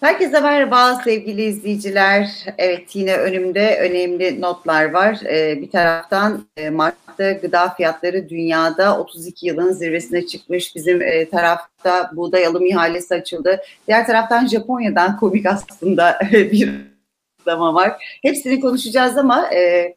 Herkese merhaba sevgili izleyiciler. Evet yine önümde önemli notlar var. Ee, bir taraftan e, Mart'ta gıda fiyatları dünyada 32 yılın zirvesine çıkmış. Bizim e, tarafta buğday alım ihalesi açıldı. Diğer taraftan Japonya'dan komik aslında bir zaman var. Hepsini konuşacağız ama e,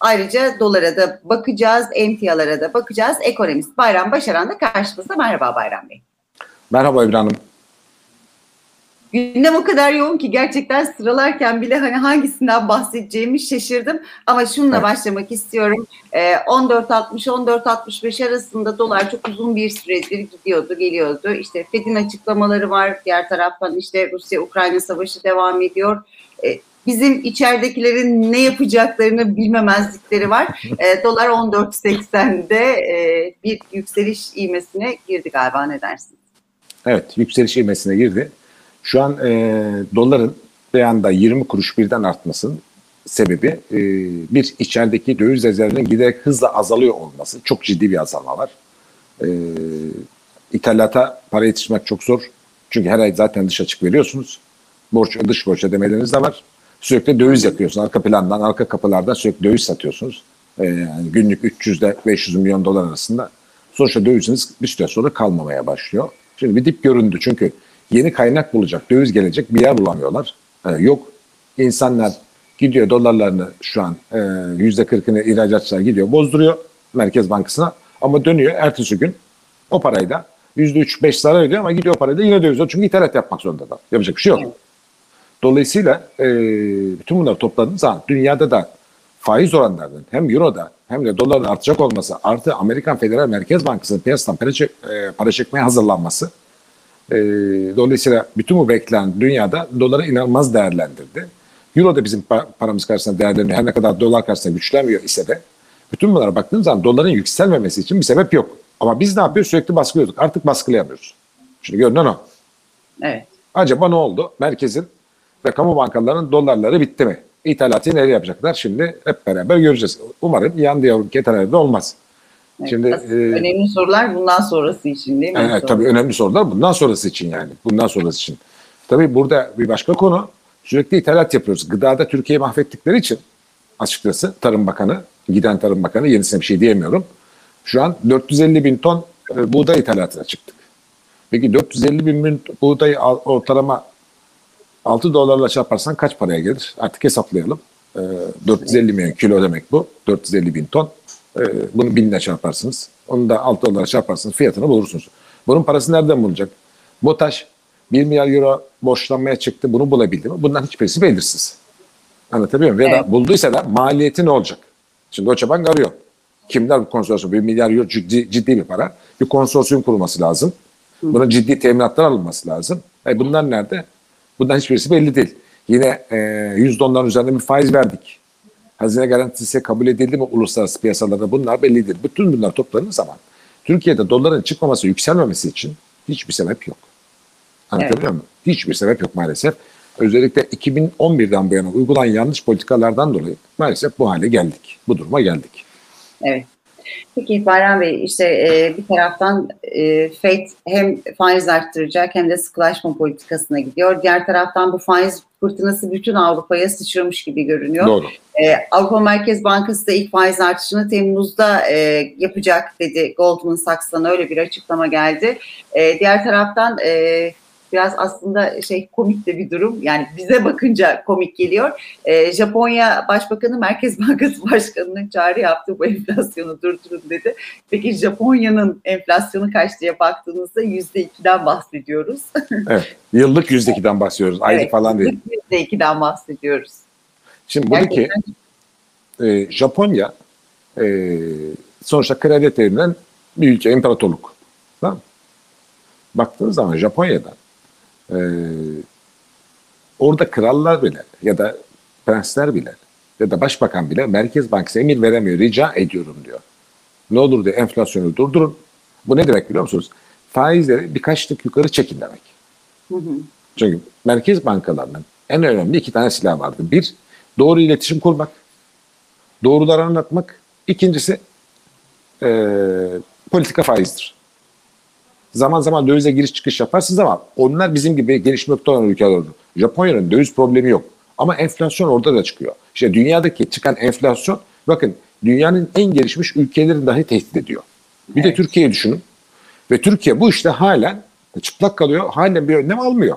ayrıca dolara da bakacağız, emtialara da bakacağız. Ekonomist Bayram Başaran da karşımızda. Merhaba Bayram Bey. Merhaba İbrahim Hanım. Gündem o kadar yoğun ki gerçekten sıralarken bile hani hangisinden bahsedeceğimi şaşırdım. Ama şununla evet. başlamak istiyorum. Ee, 14.60-14.65 arasında dolar çok uzun bir süredir gidiyordu, geliyordu. İşte Fed'in açıklamaları var. Diğer taraftan işte Rusya-Ukrayna savaşı devam ediyor. Ee, bizim içeridekilerin ne yapacaklarını bilmemezlikleri var. E, dolar 14.80'de e, bir yükseliş ivmesine girdi galiba ne dersin? Evet yükseliş ivmesine girdi. Şu an e, doların bir anda 20 kuruş birden artmasının sebebi e, bir içerideki döviz rezervinin giderek hızla azalıyor olması. Çok ciddi bir azalma var. E, ithalata para yetiştirmek çok zor. Çünkü her ay zaten dış açık veriyorsunuz. Borç, dış borç ödemeleriniz de var. Sürekli döviz yapıyorsunuz. Arka plandan, arka kapılardan sürekli döviz satıyorsunuz. E, yani günlük 300 ile 500 milyon dolar arasında. Sonuçta döviziniz bir süre sonra kalmamaya başlıyor. Şimdi bir dip göründü çünkü yeni kaynak bulacak, döviz gelecek bir yer bulamıyorlar. Yani yok. İnsanlar gidiyor dolarlarını şu an e, yüzde kırkını ihracatçılar gidiyor bozduruyor Merkez Bankası'na ama dönüyor ertesi gün o parayı da yüzde üç beş zarar ediyor ama gidiyor parayı da yine döviz çünkü ithalat yapmak zorunda da. Yapacak bir şey yok. Dolayısıyla e, bütün bunları topladığınız zaman dünyada da faiz oranlarının hem Euro'da hem de doların artacak olması artı Amerikan Federal Merkez Bankası'nın piyasadan para, çek, e, para çekmeye hazırlanması e, dolayısıyla bütün bu beklenen dünyada doları inanılmaz değerlendirdi. Euro da bizim paramız karşısında değerleniyor. Her ne kadar dolar karşısında güçlenmiyor ise de bütün bunlara baktığımız zaman doların yükselmemesi için bir sebep yok. Ama biz ne yapıyoruz? Sürekli baskılıyorduk. Artık baskılayamıyoruz. Şimdi görünen o. Evet. Acaba ne oldu? Merkezin ve kamu bankalarının dolarları bitti mi? İthalatı nereye yapacaklar? Şimdi hep beraber göreceğiz. Umarım yan diyalog ketenlerde olmaz. Şimdi e, önemli sorular bundan sonrası için değil mi? Evet, tabii önemli sorular bundan sonrası için yani. Bundan sonrası için. Tabii burada bir başka konu sürekli ithalat yapıyoruz. Gıdada Türkiye'yi mahvettikleri için açıkçası Tarım Bakanı, giden Tarım Bakanı yenisine bir şey diyemiyorum. Şu an 450 bin ton e, buğday ithalatına çıktık. Peki 450 bin buğday ortalama 6 dolarla çarparsan kaç paraya gelir? Artık hesaplayalım. E, 450 milyon kilo demek bu. 450 bin ton. E, bunu binle çarparsınız. Onu da 6 dolara çarparsınız. Fiyatını bulursunuz. Bunun parası nereden bulacak? BOTAŞ 1 milyar euro borçlanmaya çıktı. Bunu bulabildi mi? Bundan hiçbirisi belirsiz. Anlatabiliyor muyum? Evet. Ya da bulduysa da maliyeti ne olacak? Şimdi Deutsche Bank arıyor. Kimler bu konsorsiyum? 1 milyar euro ciddi, ciddi bir para. Bir konsorsiyum kurulması lazım. Buna ciddi teminatlar alınması lazım. E bunlar nerede? Bundan hiçbirisi belli değil. Yine e, 100 doların üzerinde bir faiz verdik. Hazine garantisi kabul edildi mi uluslararası piyasalarda bunlar bellidir. Bütün bunlar toplanır zaman Türkiye'de doların çıkmaması, yükselmemesi için hiçbir sebep yok. Anlatabiliyor evet. muyum? Hiçbir sebep yok maalesef. Özellikle 2011'den bu yana uygulanan yanlış politikalardan dolayı maalesef bu hale geldik. Bu duruma geldik. Evet. Peki Bayram Bey işte e, bir taraftan e, FED hem faiz arttıracak hem de sıkılaşma politikasına gidiyor. Diğer taraftan bu faiz fırtınası bütün Avrupa'ya sıçramış gibi görünüyor. Doğru. E, Avrupa Merkez Bankası da ilk faiz artışını Temmuz'da e, yapacak dedi. Goldman Sachs'tan öyle bir açıklama geldi. E, diğer taraftan e, biraz aslında şey komik de bir durum. Yani bize bakınca komik geliyor. E, Japonya Başbakanı Merkez Bankası Başkanı'nın çağrı yaptığı bu enflasyonu durdurun dedi. Peki Japonya'nın enflasyonu kaç diye baktığınızda yüzde ikiden bahsediyoruz. evet, yıllık yüzde ikiden bahsediyoruz. Aylık evet, falan değil. Yüzde ikiden bahsediyoruz. Şimdi buradaki e, Japonya e, sonuçta kredi verilen bir ülke, imparatorluk. Tamam Baktığınız zaman Japonya'da e, orada krallar bile ya da prensler bile ya da başbakan bile Merkez Bankası emir veremiyor. Rica ediyorum diyor. Ne olur diye enflasyonu durdurun. Bu ne demek biliyor musunuz? Faizleri birkaç tık yukarı çekin demek. Hı hı. Çünkü merkez bankalarının en önemli iki tane silah vardı. Bir, doğru iletişim kurmak. Doğruları anlatmak. İkincisi, e, politika faizdir. Zaman zaman dövize giriş çıkış yaparsınız ama onlar bizim gibi gelişmekte olan ülkeler olur. Japonya'nın döviz problemi yok. Ama enflasyon orada da çıkıyor. İşte dünyadaki çıkan enflasyon bakın dünyanın en gelişmiş ülkelerini dahi tehdit ediyor. Bir de Türkiye'yi düşünün. Ve Türkiye bu işte halen çıplak kalıyor. Halen bir önlem almıyor.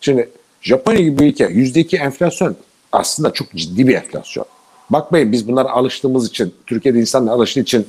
Şimdi Japonya gibi bir ülke %2 enflasyon aslında çok ciddi bir enflasyon. Bakmayın biz bunlara alıştığımız için, Türkiye'de insanlar alıştığı için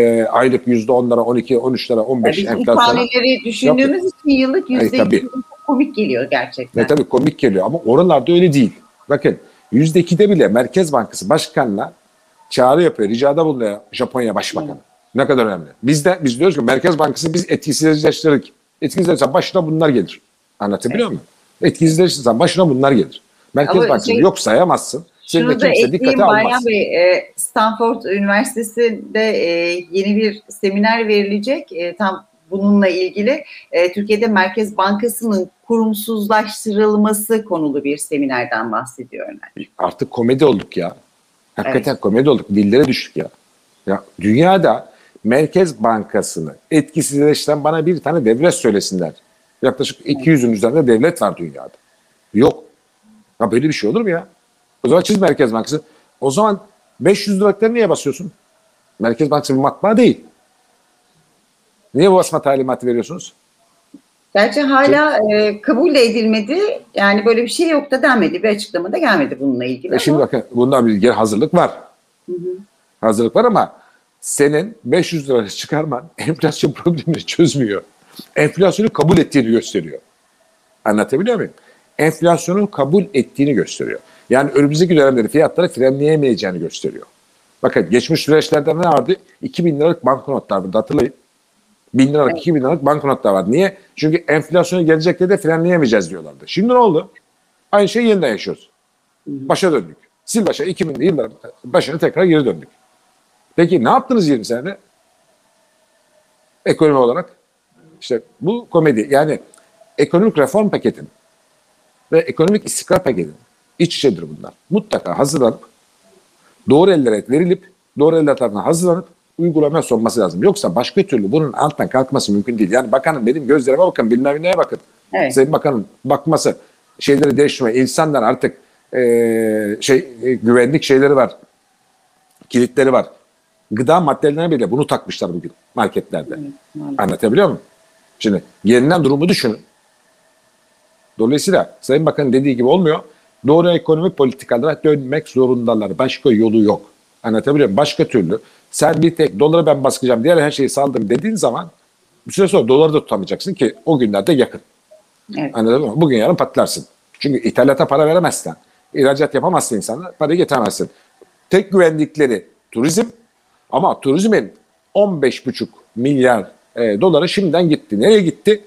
e, aylık %10'lara, 12, 13'lere, 15 Biz enflasyon. ifadeleri düşündüğümüz için yıllık yüzde iki komik geliyor gerçekten. Ve tabii komik geliyor ama oralarda öyle değil. Bakın %2'de bile Merkez Bankası Başkanı'na çağrı yapıyor, ricada bulunuyor Japonya Başbakanı. Ne kadar önemli. Biz de biz diyoruz ki Merkez Bankası biz etkisizleştirdik. Etkisizleştirirsen başına bunlar gelir. Anlatabiliyor muyum? Etkisizleştirirsen başına bunlar gelir. Merkez Ama Bankası şey- yok sayamazsın. Şunu da ekleyeyim. Bayram Bey, e, Stanford Üniversitesi'nde e, yeni bir seminer verilecek e, tam bununla ilgili. Türkiye'de Merkez Bankası'nın kurumsuzlaştırılması konulu bir seminerden bahsediyorlar. Artık komedi olduk ya. Hakikaten komedi olduk. Dillere düştük ya. Ya dünyada Merkez Bankası'nı etkisizleştiren bana bir tane devlet söylesinler. Yaklaşık 200'ün üzerinde devlet var dünyada. Yok. Ya böyle bir şey olur mu ya? O zaman çiz Merkez Bankası. O zaman 500 liralıkları niye basıyorsun? Merkez Bankası bir matbaa değil. Niye bu basma talimatı veriyorsunuz? Gerçi hala e, kabul de edilmedi. Yani böyle bir şey yok da denmedi. Bir açıklama da gelmedi bununla ilgili. E şimdi ama- bakın bundan bir hazırlık var. Hazırlık var ama senin 500 lira çıkarman enflasyon problemini çözmüyor. Enflasyonu kabul ettiğini gösteriyor. Anlatabiliyor muyum? Enflasyonu kabul ettiğini gösteriyor. Yani önümüzdeki dönemleri fiyatları frenleyemeyeceğini gösteriyor. Bakın geçmiş süreçlerde ne vardı? 2000 liralık banknotlar vardı hatırlayın. 1000 liralık, 2000 liralık banknotlar vardı. Niye? Çünkü enflasyonu gelecekte de frenleyemeyeceğiz diyorlardı. Şimdi ne oldu? Aynı şeyi yeniden yaşıyoruz. Başa döndük. Sil başa 2000'li yıllar başına tekrar geri döndük. Peki ne yaptınız 20 senede? Ekonomi olarak. İşte bu komedi. Yani ekonomik reform paketin ve ekonomik istikrar paketin iç içedir bunlar. Mutlaka hazırlanıp doğru ellere verilip doğru eller tarafından hazırlanıp uygulamaya sonması lazım. Yoksa başka türlü bunun alttan kalkması mümkün değil. Yani bakanın benim gözlerime bakın bilmem neye bakın. Evet. Sayın Bakan'ın bakması şeyleri değiştirme. insanlar artık eee, şey e, güvenlik şeyleri var. Kilitleri var. Gıda maddelerine bile bunu takmışlar bugün marketlerde. maalesef. Anlatabiliyor muyum? Şimdi gelinen durumu düşünün. Dolayısıyla Sayın Bakan'ın dediği gibi olmuyor. Doğru ekonomik politikalara dönmek zorundalar. Başka yolu yok. Anlatabiliyor muyum? Başka türlü sen bir tek doları ben baskıcam diğer her şeyi saldım dediğin zaman bir süre sonra doları da tutamayacaksın ki o günlerde yakın. Evet. Anladın mı? Bugün yarın patlarsın. Çünkü ithalata para veremezsen, ihracat yapamazsın insanlar, parayı getiremezsin. Tek güvendikleri turizm ama turizmin 15,5 milyar e, doları şimdiden gitti. Nereye gitti?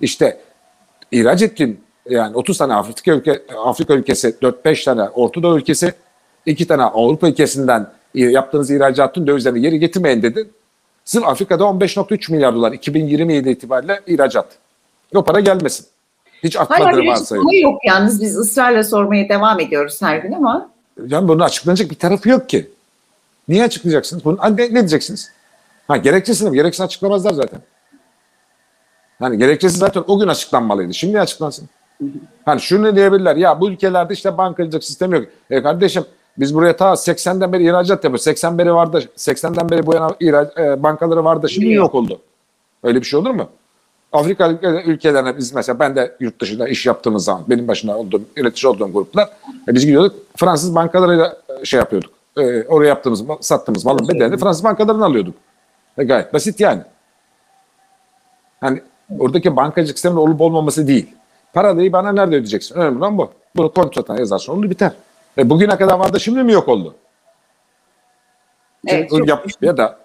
İşte ihraç ettin yani 30 tane Afrika, ülke, Afrika ülkesi, 4-5 tane Orta Doğu ülkesi, 2 tane Avrupa ülkesinden yaptığınız ihracatın dövizlerini geri getirmeyin dedin. Sırf Afrika'da 15.3 milyar dolar 2027 itibariyle ihracat. O para gelmesin. Hiç Hala atmadığı bir varsayılır. açıklama yok yalnız biz ısrarla sormaya devam ediyoruz her gün ama Yani bunun açıklanacak bir tarafı yok ki. Niye açıklayacaksınız? Bunun, ne, ne diyeceksiniz? Ha gerekçesini mi? Gerekçesini açıklamazlar zaten. Hani gerekçesi zaten o gün açıklanmalıydı. Şimdi açıklansın? Hani şunu diyebilirler. Ya bu ülkelerde işte bankacılık sistemi yok. E kardeşim biz buraya ta 80'den beri ihracat yapıyoruz. 80 beri vardı. 80'den beri bu yana ihrac- e, bankaları vardı. Şimdi yok oldu. Öyle bir şey olur mu? Afrika ülke- ülkelerine biz mesela ben de yurt dışında iş yaptığımız zaman benim başında olduğum, üretici olduğum gruplar e, biz gidiyorduk Fransız bankalarıyla e, şey yapıyorduk. E, oraya yaptığımız, sattığımız malın bedelini Fransız bankalarından alıyorduk. E, gayet basit yani. Hani oradaki bankacılık sisteminin olup olmaması değil. Parayı bana nerede ödeyeceksin? Önemli olan bu. Bunu kontratına yazarsın olur biter. E, bugüne kadar vardı şimdi mi yok oldu? evet, yap, ya da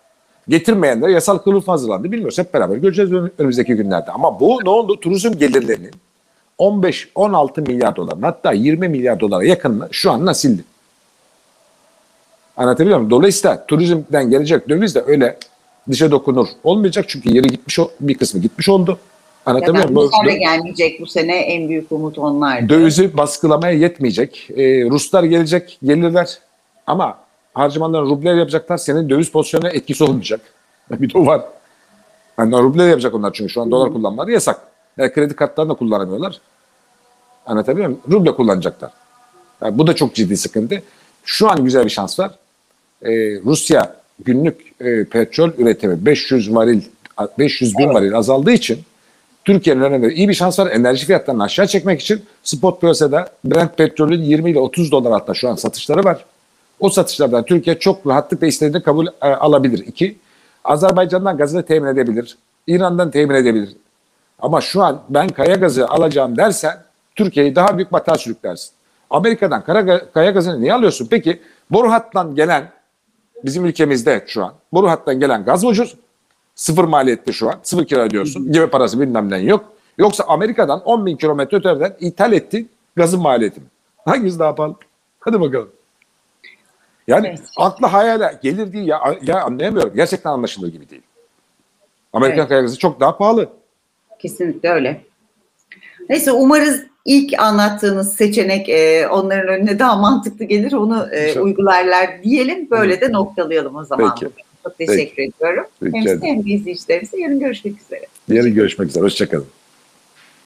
getirmeyenlere yasal kılıf hazırlandı. Bilmiyoruz. Hep beraber göreceğiz ön- önümüzdeki günlerde. Ama bu ne oldu? Turizm gelirlerinin 15-16 milyar dolar hatta 20 milyar dolara yakınını şu an sildi. Anlatabiliyor muyum? Dolayısıyla turizmden gelecek döviz de öyle dışa dokunur olmayacak. Çünkü yeri gitmiş o- bir kısmı gitmiş oldu. Anlatabiliyor muyum? bu sene gelmeyecek bu sene en büyük umut onlar. Dövizi baskılamaya yetmeyecek. Ee, Ruslar gelecek, gelirler ama harcamalarını rubler yapacaklar. Senin döviz pozisyonuna etkisi olmayacak. Bir de o var. Yani ruble yapacak onlar çünkü şu an dolar kullanmaları yasak. Yani kredi kartlarını da kullanamıyorlar. Anlatabiliyor muyum? Ruble kullanacaklar. Yani bu da çok ciddi sıkıntı. Şu an güzel bir şans var. Ee, Rusya günlük e, petrol üretimi 500 varil 500 bin varil azaldığı için Türkiye'nin önünde iyi bir şans var. Enerji fiyatlarını aşağı çekmek için spot piyasada Brent petrolün 20 ile 30 dolar hatta şu an satışları var. O satışlardan Türkiye çok rahatlıkla istediğini kabul e, alabilir. İki, Azerbaycan'dan gazını temin edebilir. İran'dan temin edebilir. Ama şu an ben kaya gazı alacağım dersen Türkiye'yi daha büyük batağa sürüklersin. Amerika'dan kara, kaya gazını niye alıyorsun? Peki boru hattan gelen bizim ülkemizde şu an boru hattan gelen gaz mı ucuz? Sıfır maliyetli şu an. Sıfır kira ödüyorsun. Gibi parası bilmem ne yok. Yoksa Amerika'dan 10 bin kilometre öteden ithal ettiğin gazın maliyeti mi? Hangisi daha pahalı? Hadi bakalım. Yani Evet. akla hayale gelir değil ya. Ya anlayamıyorum. Gerçekten anlaşılır gibi değil. Amerikan Evet. kaya gazı çok daha pahalı. Kesinlikle öyle. Neyse umarız ilk anlattığınız seçenek e, onların önüne daha mantıklı gelir. Onu e, uygularlar diyelim. Böyle de noktalayalım o zaman. Peki. Çok teşekkür ediyorum. Rica Hem size hem de izleyicilerimize yarın görüşmek üzere. Yarın görüşmek üzere. Hoşçakalın.